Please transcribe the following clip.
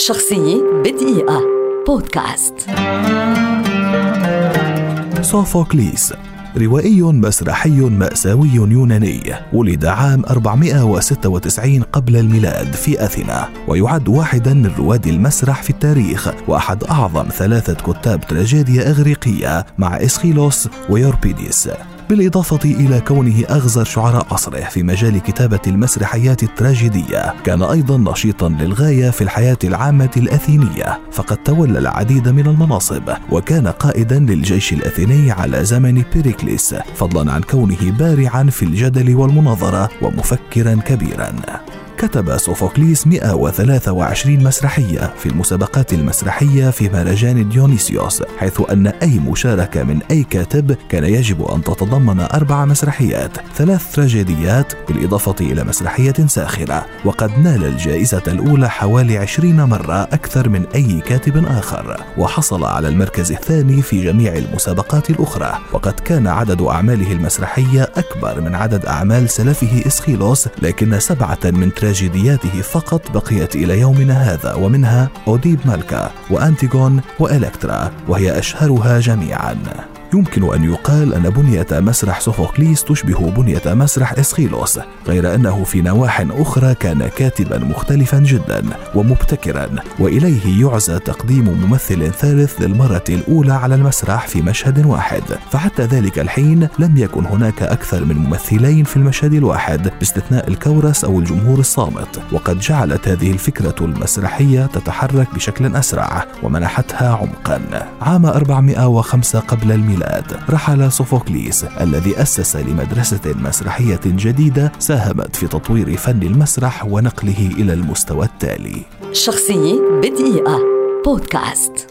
شخصية بدقيقة. بودكاست. صوفوكليس روائي مسرحي مأساوي يوناني ولد عام 496 قبل الميلاد في أثينا ويعد واحدا من رواد المسرح في التاريخ وأحد أعظم ثلاثة كتاب تراجيديا إغريقية مع إسخيلوس ويوربيديس. بالإضافة إلى كونه أغزر شعراء عصره في مجال كتابة المسرحيات التراجيدية كان أيضا نشيطا للغاية في الحياة العامة الأثينية فقد تولى العديد من المناصب وكان قائدا للجيش الأثيني على زمن بيريكليس فضلا عن كونه بارعا في الجدل والمناظرة ومفكرا كبيرا. كتب سوفوكليس 123 مسرحية في المسابقات المسرحية في مهرجان ديونيسيوس حيث أن أي مشاركة من أي كاتب كان يجب أن تتضمن أربع مسرحيات ثلاث تراجيديات بالإضافة إلى مسرحية ساخرة. وقد نال الجائزة الأولى حوالي 20 مرة أكثر من أي كاتب آخر. وحصل على المركز الثاني في جميع المسابقات الأخرى. وقد كان عدد أعماله المسرحية أكبر من عدد أعمال سلفه إسخيلوس لكن سبعة من تراجيديات تراجيدياته فقط بقيت إلى يومنا هذا ومنها أوديب ملكا وأنتيغون وإلكترا وهي أشهرها جميعا. يمكن أن يقال أن بنية مسرح سوفوكليس تشبه بنية مسرح إسخيلوس غير أنه في نواح أخرى كان كاتبا مختلفا جدا ومبتكرا وإليه يعزى تقديم ممثل ثالث للمرة الأولى على المسرح في مشهد واحد. فحتى ذلك الحين لم يكن هناك أكثر من ممثلين في المشهد الواحد باستثناء الكورس أو الجمهور الصامت. وقد جعلت هذه الفكرة المسرحية تتحرك بشكل أسرع ومنحتها عمقا. عام 405 قبل الميلاد. الميلاد رحل سوفوكليس الذي أسس لمدرسة مسرحية جديدة ساهمت في تطوير فن المسرح ونقله إلى المستوى التالي. شخصية بدقيقة. بودكاست.